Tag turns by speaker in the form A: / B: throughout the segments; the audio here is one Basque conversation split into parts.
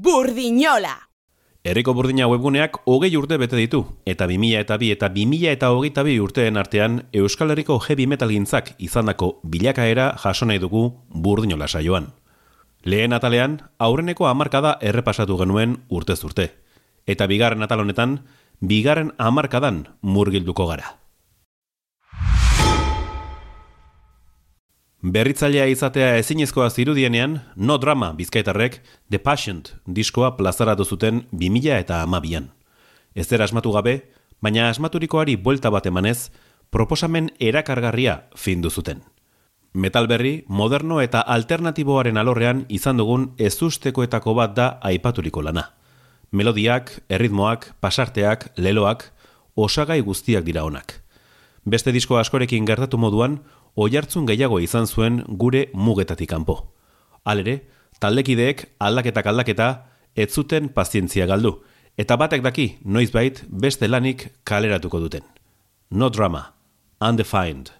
A: Burdinola!
B: Herriko burdina webguneak hogei urte bete ditu, eta 2000 eta bi eta 2000 eta hogeita bi urteen artean Euskal Herriko heavy metal gintzak izandako bilakaera jaso nahi dugu burdinola saioan. Lehen atalean, aurreneko hamarkada errepasatu genuen urtez urte. Eta bigarren atal honetan, bigarren hamarkadan murgilduko gara. Berritzailea izatea ezinezkoa zirudienean, no drama bizkaitarrek The Patient diskoa plazaratu zuten 2000 eta amabian. Ez asmatu gabe, baina asmaturikoari buelta bat emanez, proposamen erakargarria findu zuten. Metal berri, moderno eta alternatiboaren alorrean izan dugun ezustekoetako bat da aipaturiko lana. Melodiak, erritmoak, pasarteak, leloak, osagai guztiak dira honak. Beste disko askorekin gertatu moduan, oihartzun gehiago izan zuen gure mugetatik kanpo. Halere, taldekideek aldaketak aldaketa ez zuten pazientzia galdu eta batek daki noizbait beste lanik kaleratuko duten. No drama, undefined.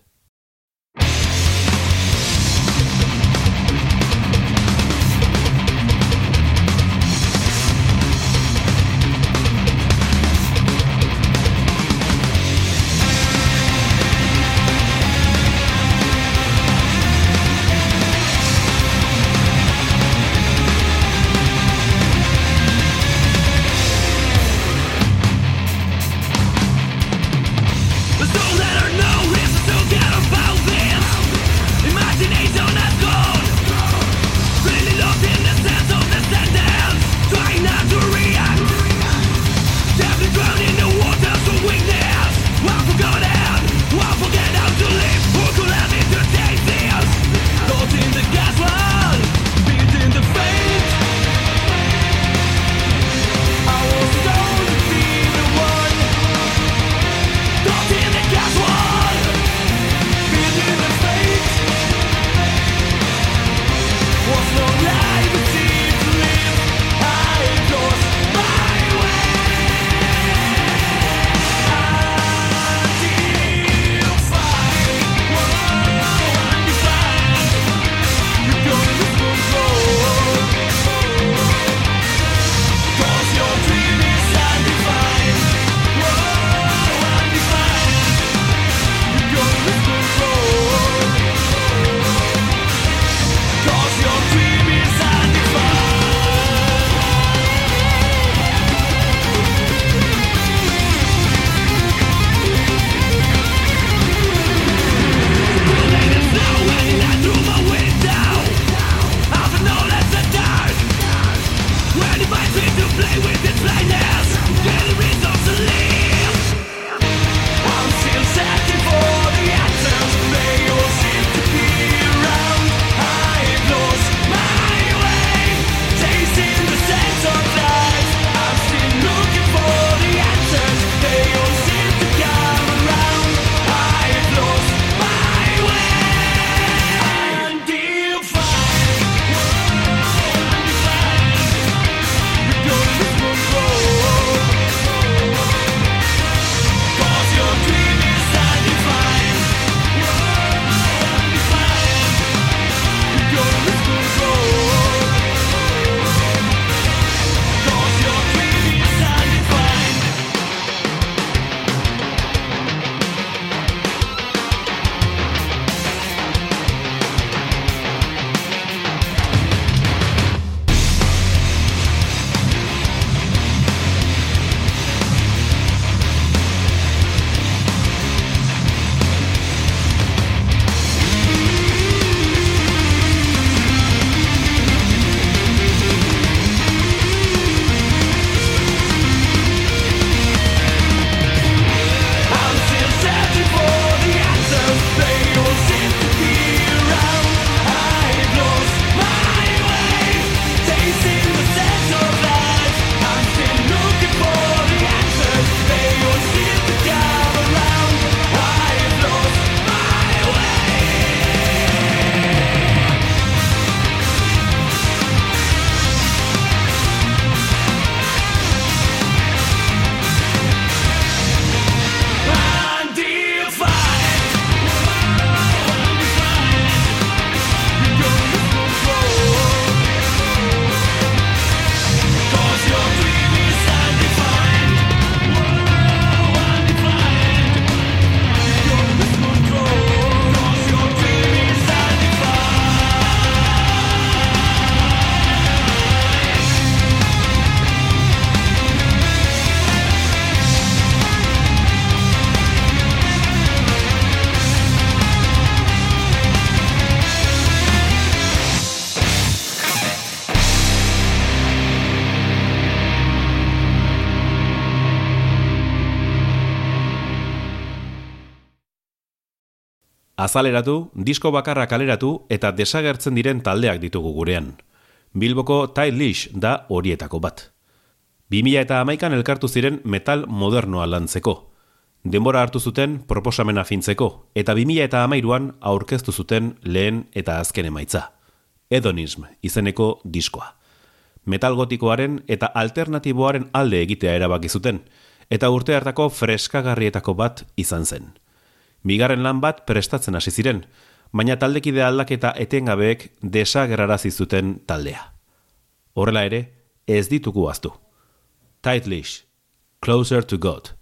C: Azaleratu, disko bakarra kaleratu eta desagertzen diren taldeak ditugu gurean. Bilboko Leash da horietako bat. 2000 eta amaikan elkartu ziren metal modernoa lantzeko. Denbora hartu zuten proposamena fintzeko, eta 2000 eta amairuan aurkeztu zuten lehen eta azken emaitza. Edonism izeneko diskoa. Metal gotikoaren eta alternatiboaren alde egitea erabaki zuten, eta urte hartako freskagarrietako bat izan zen. Bigarren lan bat prestatzen hasi ziren, baina taldekide aldaketa etengabeek desagerrarazi zuten taldea. Horrela ere, ez ditugu aztu. Tight leash, closer to God.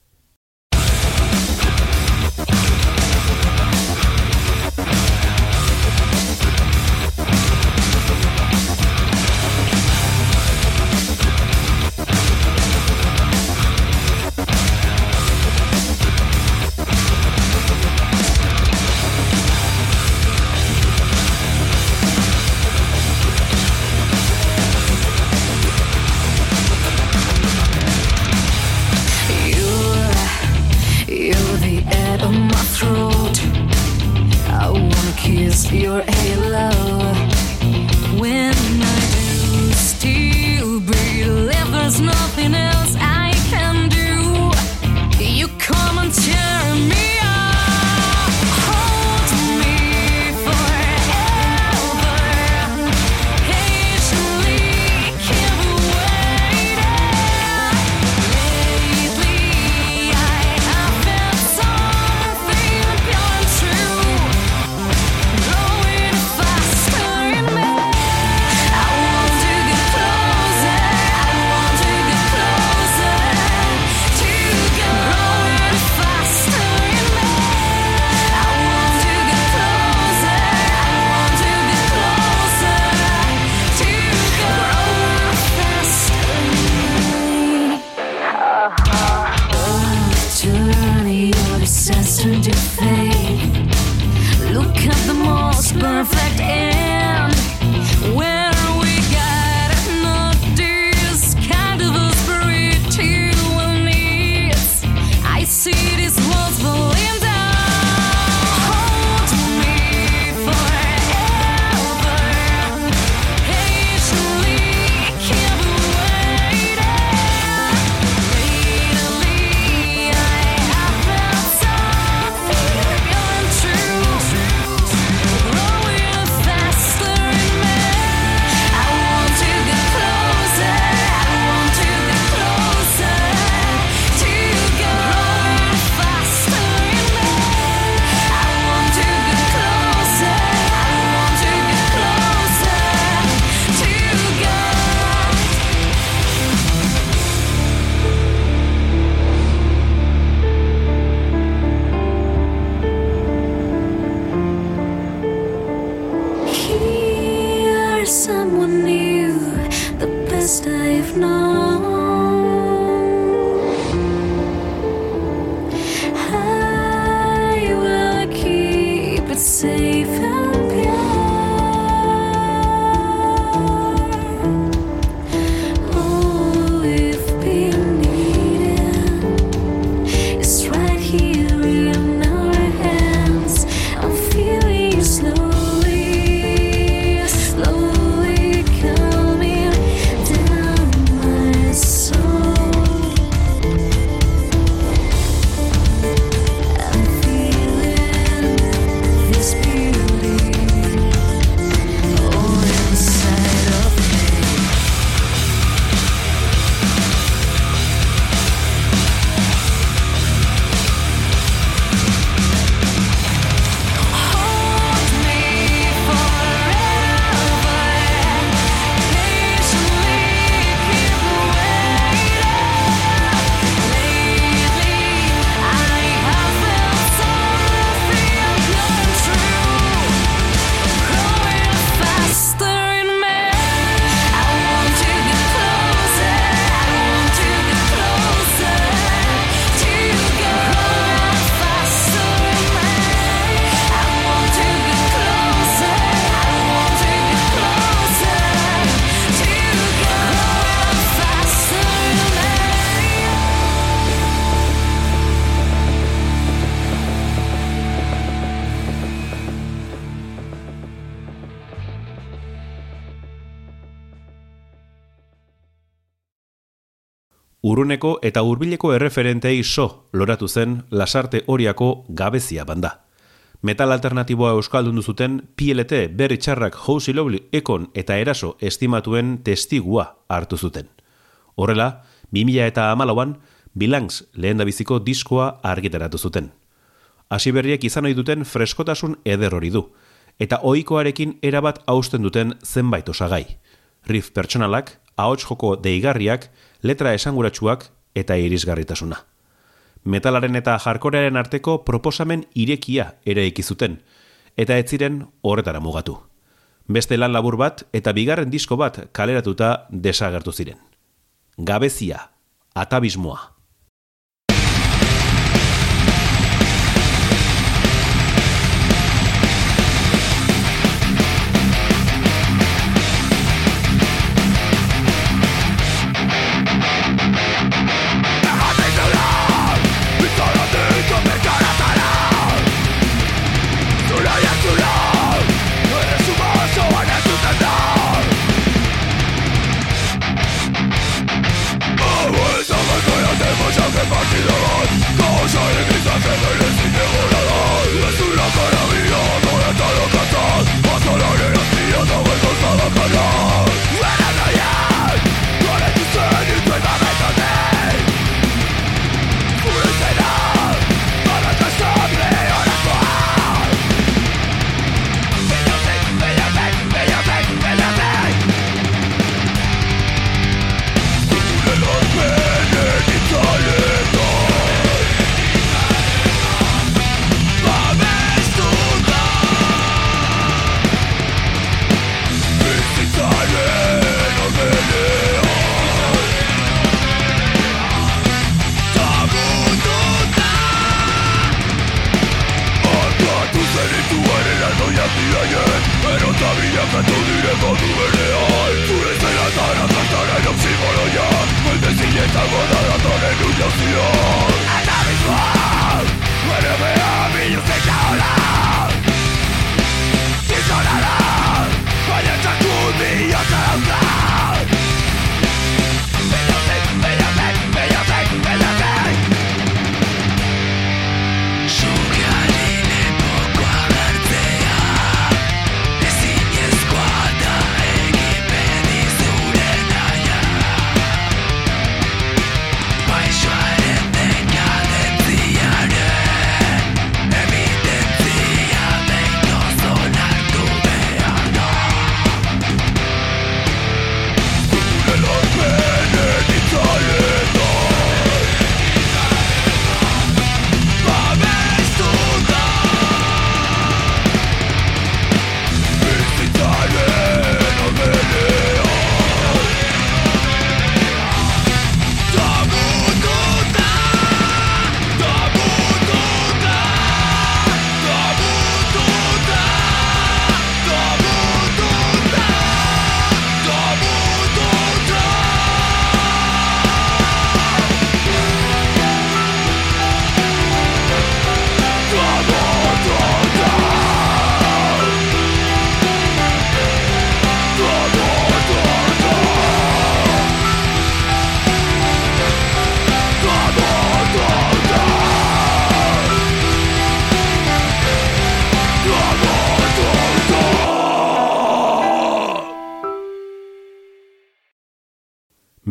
B: Uruneko eta hurbileko erreferentei so loratu zen lasarte horiako gabezia banda. Metal alternatiboa euskaldun duzuten PLT berri txarrak Housi Lovely ekon eta eraso estimatuen testigua hartu zuten. Horrela, 2000 eta amalauan, Bilangs lehen biziko diskoa argitaratu zuten. Hasi berriek izan ohi duten freskotasun eder hori du, eta ohikoarekin erabat hausten duten zenbait osagai. Riff pertsonalak, ahots joko deigarriak, letra esanguratsuak eta irisgarritasuna. Metalaren eta jarkorearen arteko proposamen irekia ere ikizuten, eta ez ziren horretara mugatu. Beste lan labur bat eta bigarren disko bat kaleratuta desagertu ziren. Gabezia, atabismoa.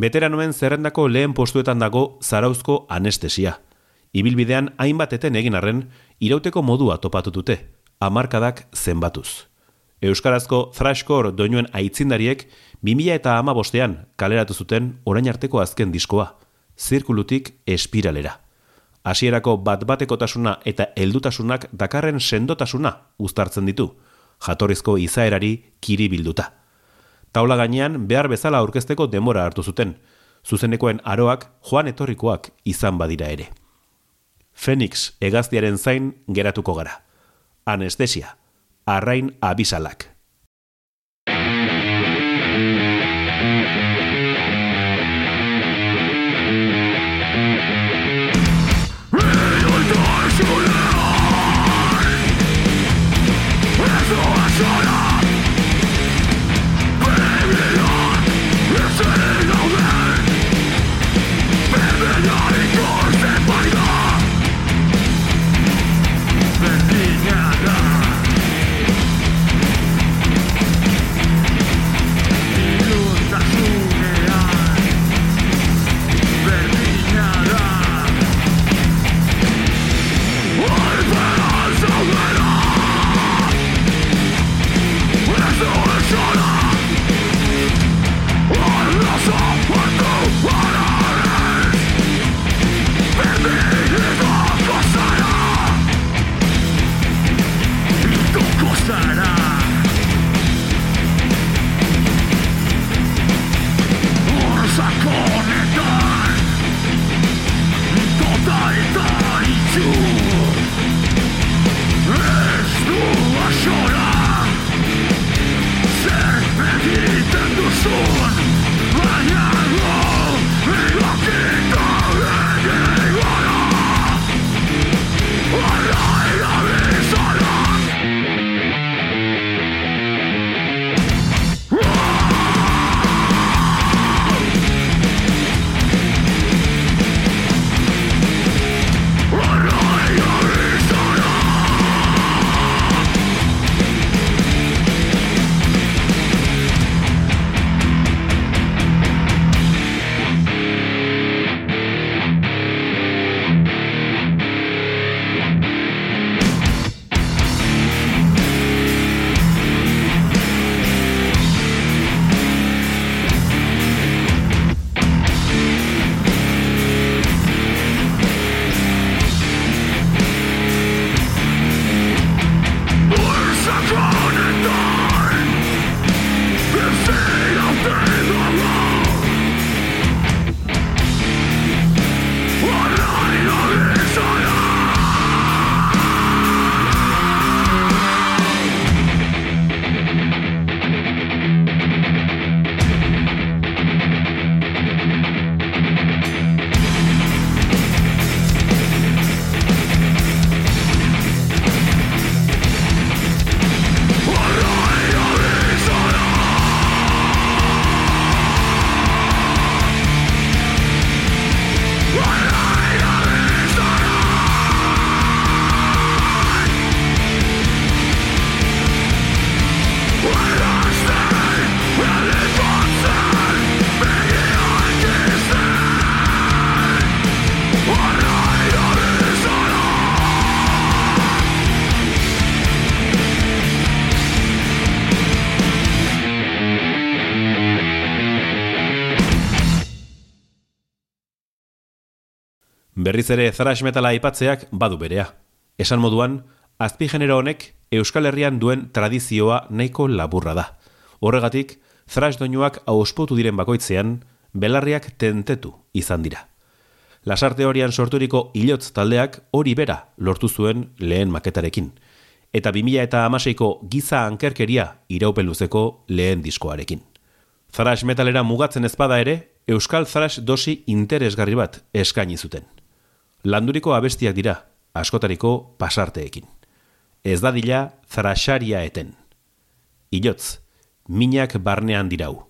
B: Veteranoen zerrendako lehen postuetan dago zarauzko anestesia. Ibilbidean hainbat eten egin arren, irauteko modua topatu dute, amarkadak zenbatuz. Euskarazko thrashcore doinuen aitzindariek 2000 eta ama bostean kaleratu zuten orain arteko azken diskoa, zirkulutik espiralera. Hasierako bat batekotasuna eta heldutasunak dakarren sendotasuna uztartzen ditu, jatorrizko izaerari kiri bilduta taula gainean behar bezala aurkezteko demora hartu zuten, zuzenekoen aroak joan etorrikoak izan badira ere. Fenix egaztiaren zain geratuko gara. Anestesia, arrain abisalak.
D: Berriz ere thrash metala aipatzeak badu berea. Esan moduan, azpi genero honek Euskal Herrian duen tradizioa nahiko laburra da. Horregatik, thrash doinuak auspotu diren bakoitzean, belarriak tentetu izan dira. Lasarte horian sorturiko hilotz taldeak hori bera lortu zuen lehen maketarekin. Eta 2000 eta amaseiko giza ankerkeria iraupeluzeko lehen diskoarekin. Thrash metalera mugatzen ezpada ere, Euskal Thrash dosi interesgarri bat eskaini zuten. Landuriko abestiak dira, askotariko pasarteekin. Ez dadila thrasharia eten. Ilotz, minak barnean dirau.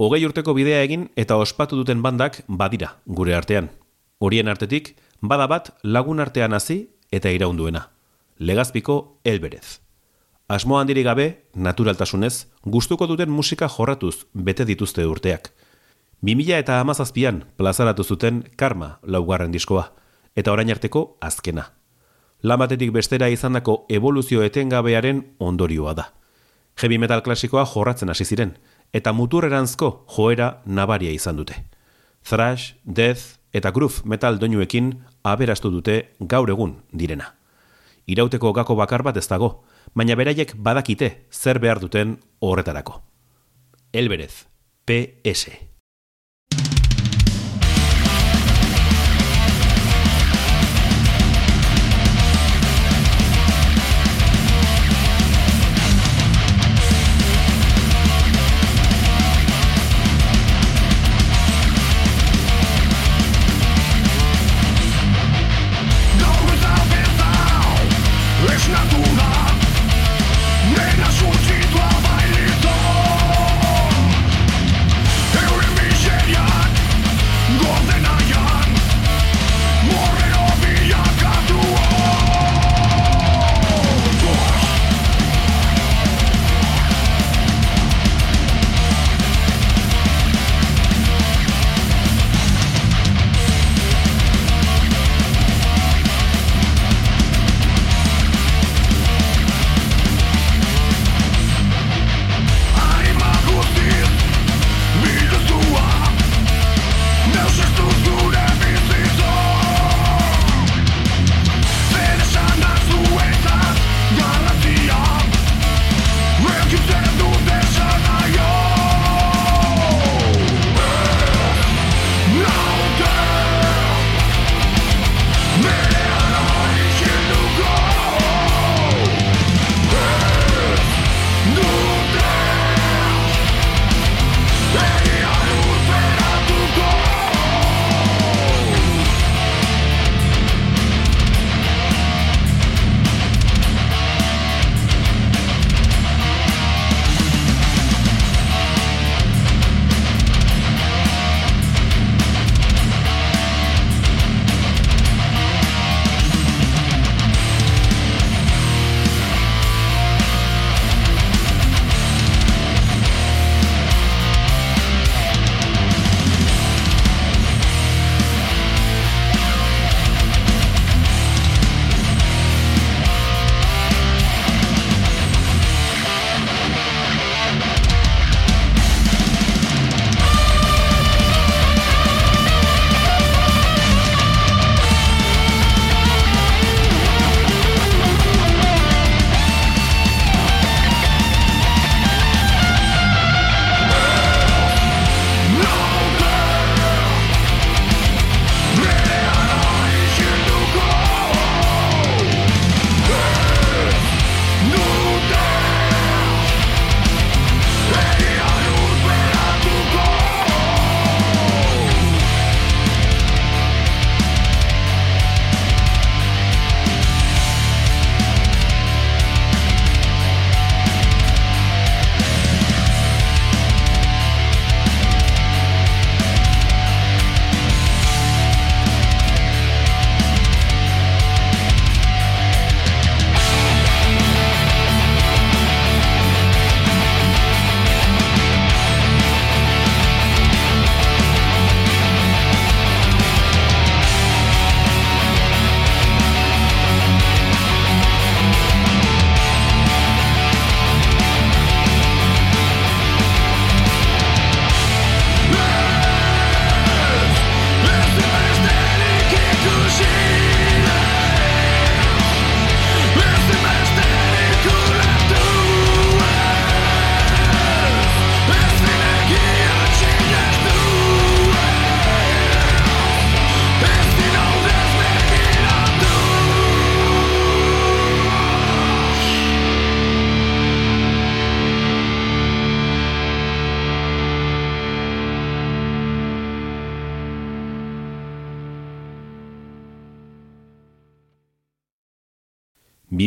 B: Hogei urteko bidea egin eta ospatu duten bandak badira gure artean. Horien artetik, bada bat lagun artean hasi eta iraunduena. Legazpiko Elberez. Asmo handiri gabe, naturaltasunez, gustuko duten musika jorratuz bete dituzte urteak. 2000 eta amazazpian plazaratu zuten Karma laugarren diskoa, eta orain arteko azkena. Lamatetik bestera izandako evoluzio etengabearen ondorioa da. Heavy metal klasikoa jorratzen hasi ziren, eta muturreranzko joera nabaria izan dute. Thrash, Death eta Groove metal doinuekin aberastu dute gaur egun direna. Irauteko gako bakar bat ez dago, baina beraiek badakite zer behar duten horretarako. Elberez, PS.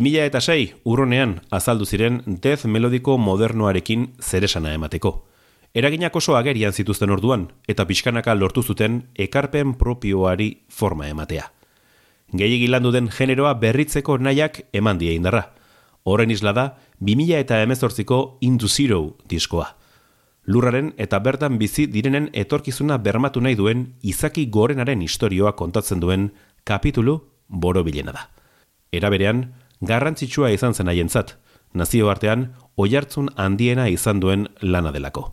B: Eta sei urronean azaldu ziren death melodiko modernoarekin zeresana emateko. Eraginak oso agerian zituzten orduan, eta pixkanaka lortu zuten ekarpen propioari forma ematea. Gehiegi landu den generoa berritzeko nahiak eman die indarra. Horren isla da, 2000 eta emezortziko Into Zero diskoa. Lurraren eta bertan bizi direnen etorkizuna bermatu nahi duen izaki gorenaren historioa kontatzen duen kapitulu borobilena da. Era berean, garrantzitsua izan zen haientzat, nazio artean oihartzun handiena izan duen lana delako.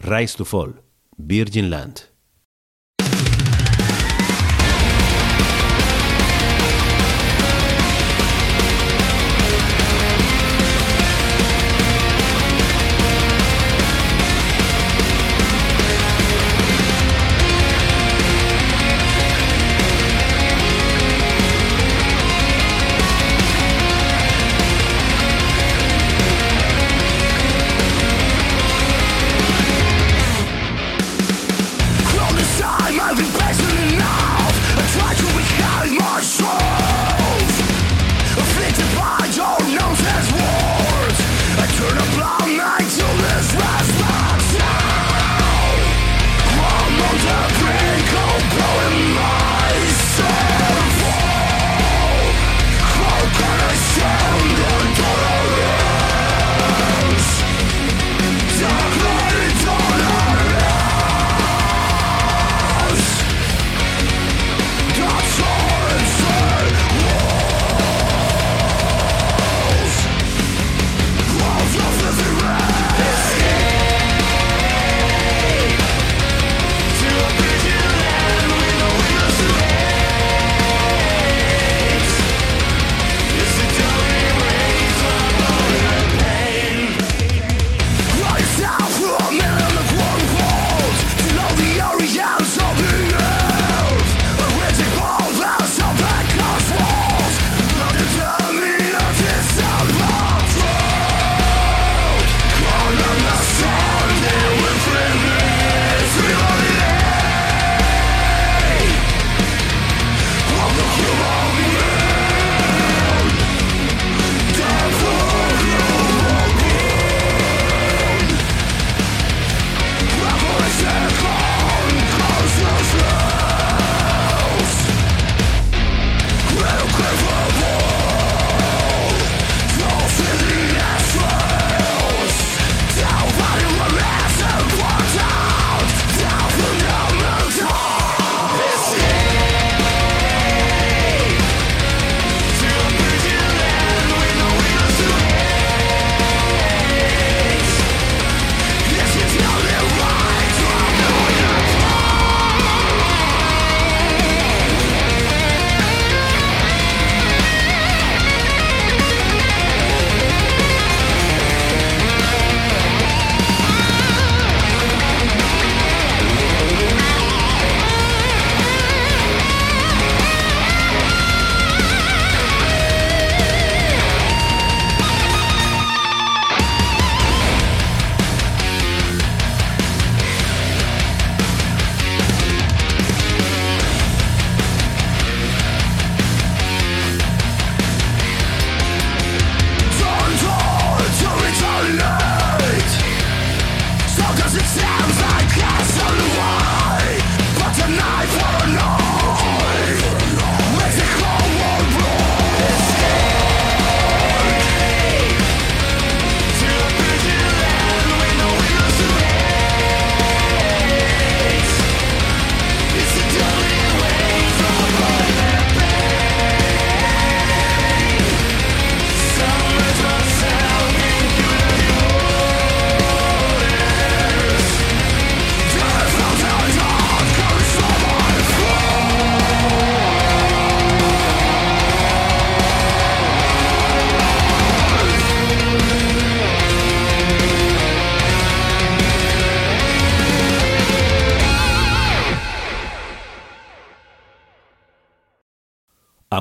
B: Rise to Fall, Virgin Land.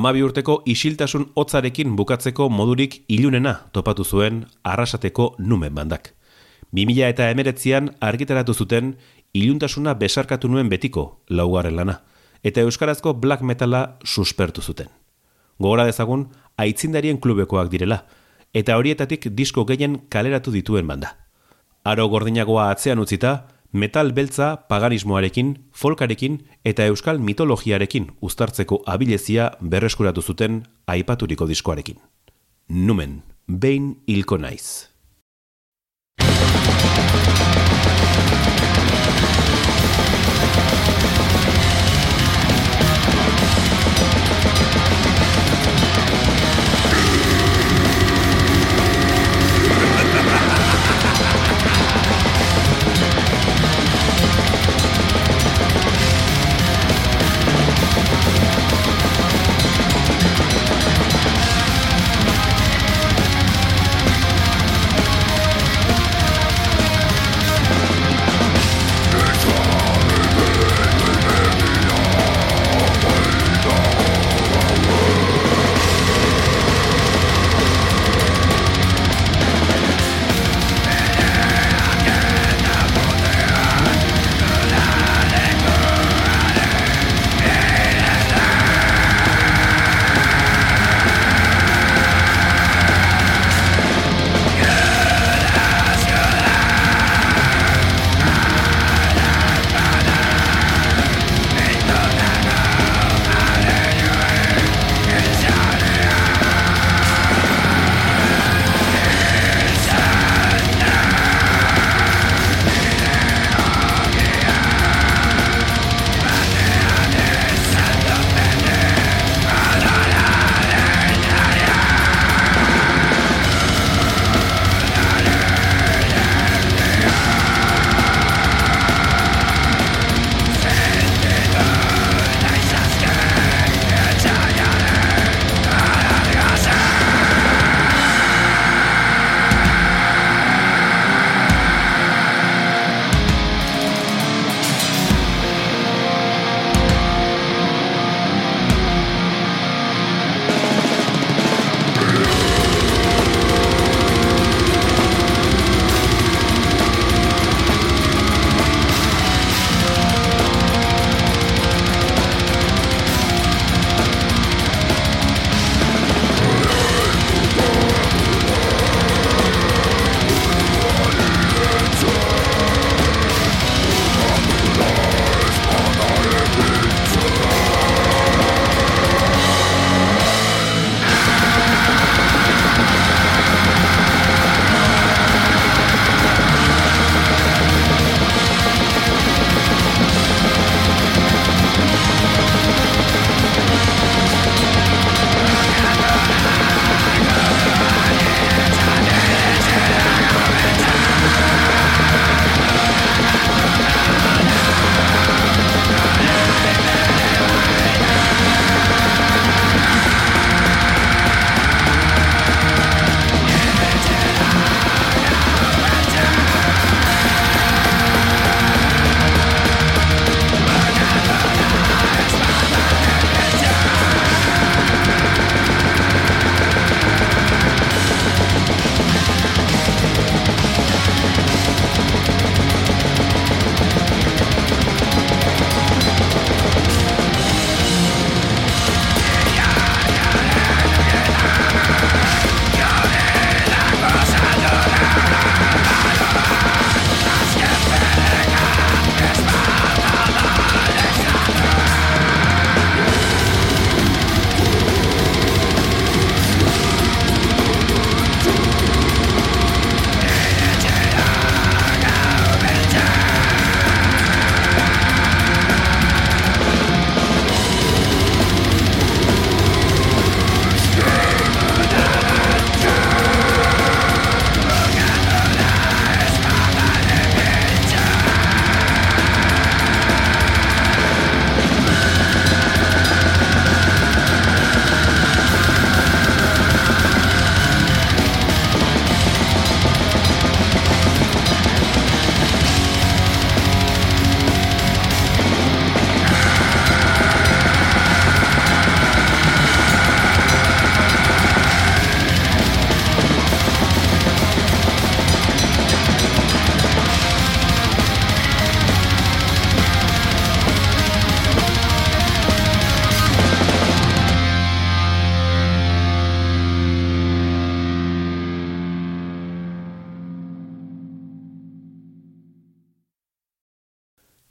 B: Amabi urteko isiltasun hotzarekin bukatzeko modurik ilunena topatu zuen arrasateko numen bandak. 2000 eta emeretzian argitaratu zuten iluntasuna besarkatu nuen betiko laugarren lana, eta euskarazko black metala suspertu zuten. Gogora dezagun, aitzindarien klubekoak direla, eta horietatik disko gehien kaleratu dituen banda.
D: Aro gordinagoa atzean utzita, metal beltza paganismoarekin, folkarekin eta euskal mitologiarekin uztartzeko abilezia berreskuratu zuten aipaturiko diskoarekin. Numen, behin hilko naiz.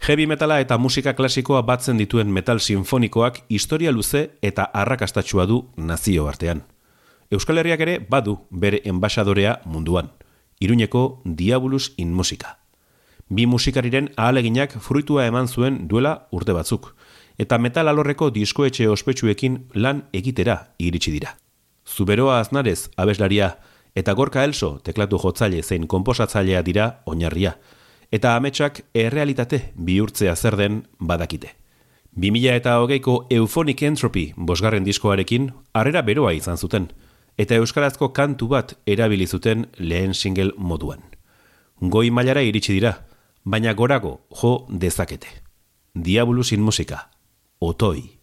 D: Heavy metala eta musika klasikoa batzen dituen metal sinfonikoak historia luze eta arrakastatxua du nazio artean. Euskal Herriak ere badu bere enbasadorea munduan. Iruñeko Diabolus in Musika. Bi musikariren ahaleginak fruitua eman zuen duela urte batzuk, eta metal alorreko diskoetxe ospetsuekin lan egitera iritsi dira. Zuberoa aznarez abeslaria eta gorka elso teklatu jotzaile zein komposatzailea dira oinarria, eta ametsak errealitate bihurtzea zer den badakite. 2000 eta hogeiko Euphonic Entropy bosgarren diskoarekin harrera beroa izan zuten, eta euskarazko kantu bat erabili zuten lehen single moduan. Goi mailara iritsi dira, baina gorago jo dezakete. Diabolus in musika. Otoi.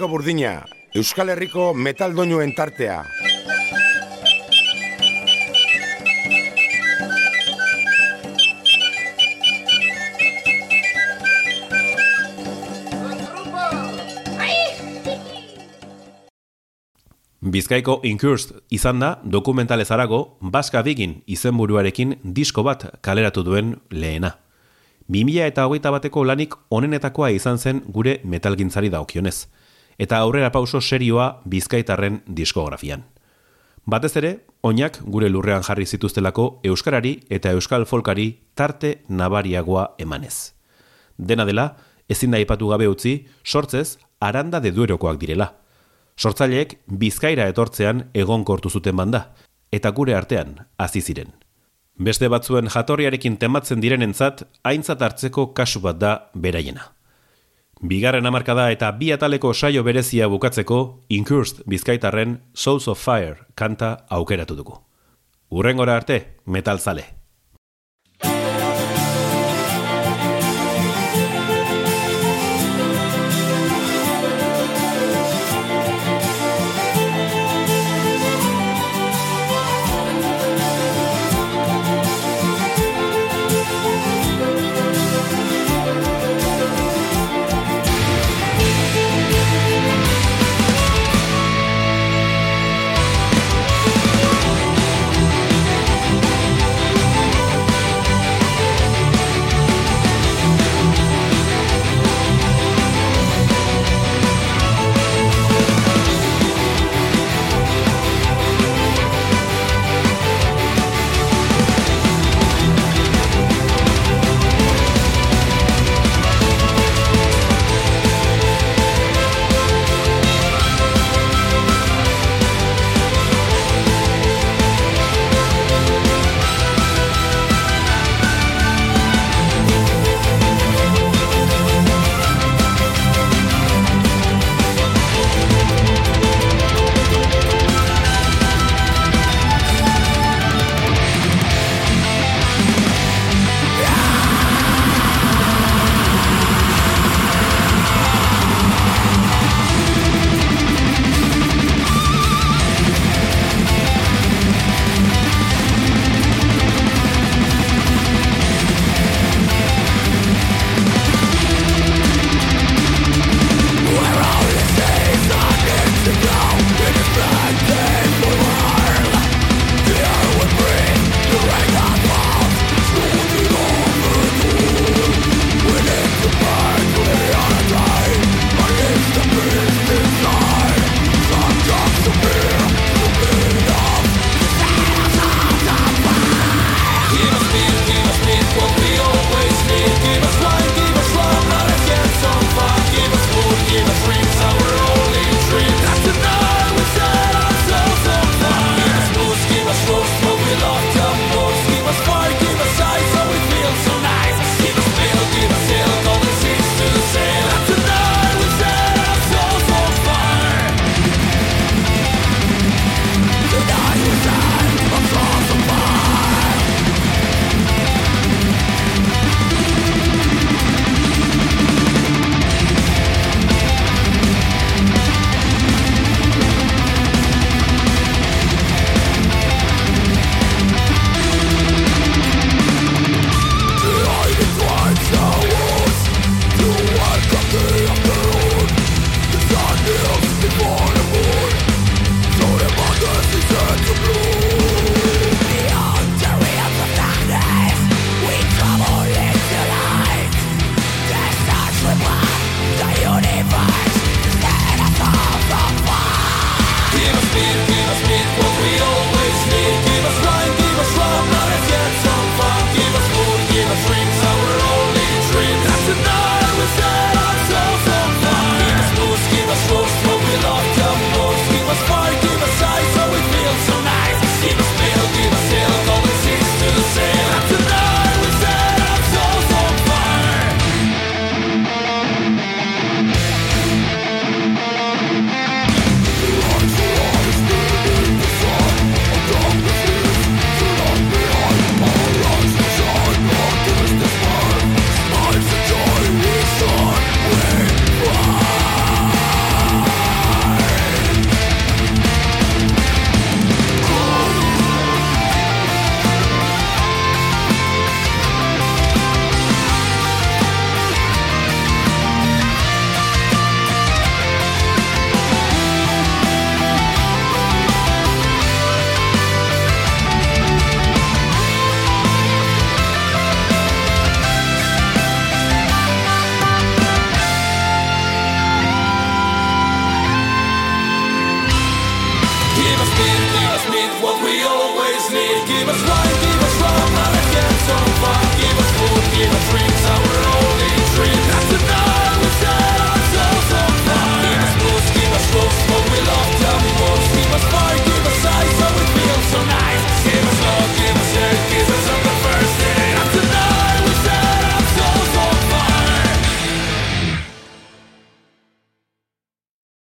E: Herriko burdina, Euskal Herriko metaldoinuen tartea.
D: Bizkaiko Incursed izan da dokumentalez arago Baska Bigin izenburuarekin disko bat kaleratu duen lehena. 2000 eta hogeita bateko lanik onenetakoa izan zen gure metalgintzari daokionez, eta aurrera pauso serioa bizkaitarren diskografian. Batez ere, oinak gure lurrean jarri zituztelako Euskarari eta Euskal Folkari tarte nabariagoa emanez. Dena dela, ezin da ipatu gabe utzi, sortzez, aranda de duerokoak direla – Sortzaileek bizkaira etortzean egonkortu zuten banda, eta gure artean hasi ziren. Beste batzuen jatorriarekin tematzen direnentzat aintzat hartzeko kasu bat da beraiena. Bigarren hamarkada eta bi ataleko saio berezia bukatzeko Incursed Bizkaitarren Souls of Fire kanta aukeratu dugu. Urrengora arte, metalzale.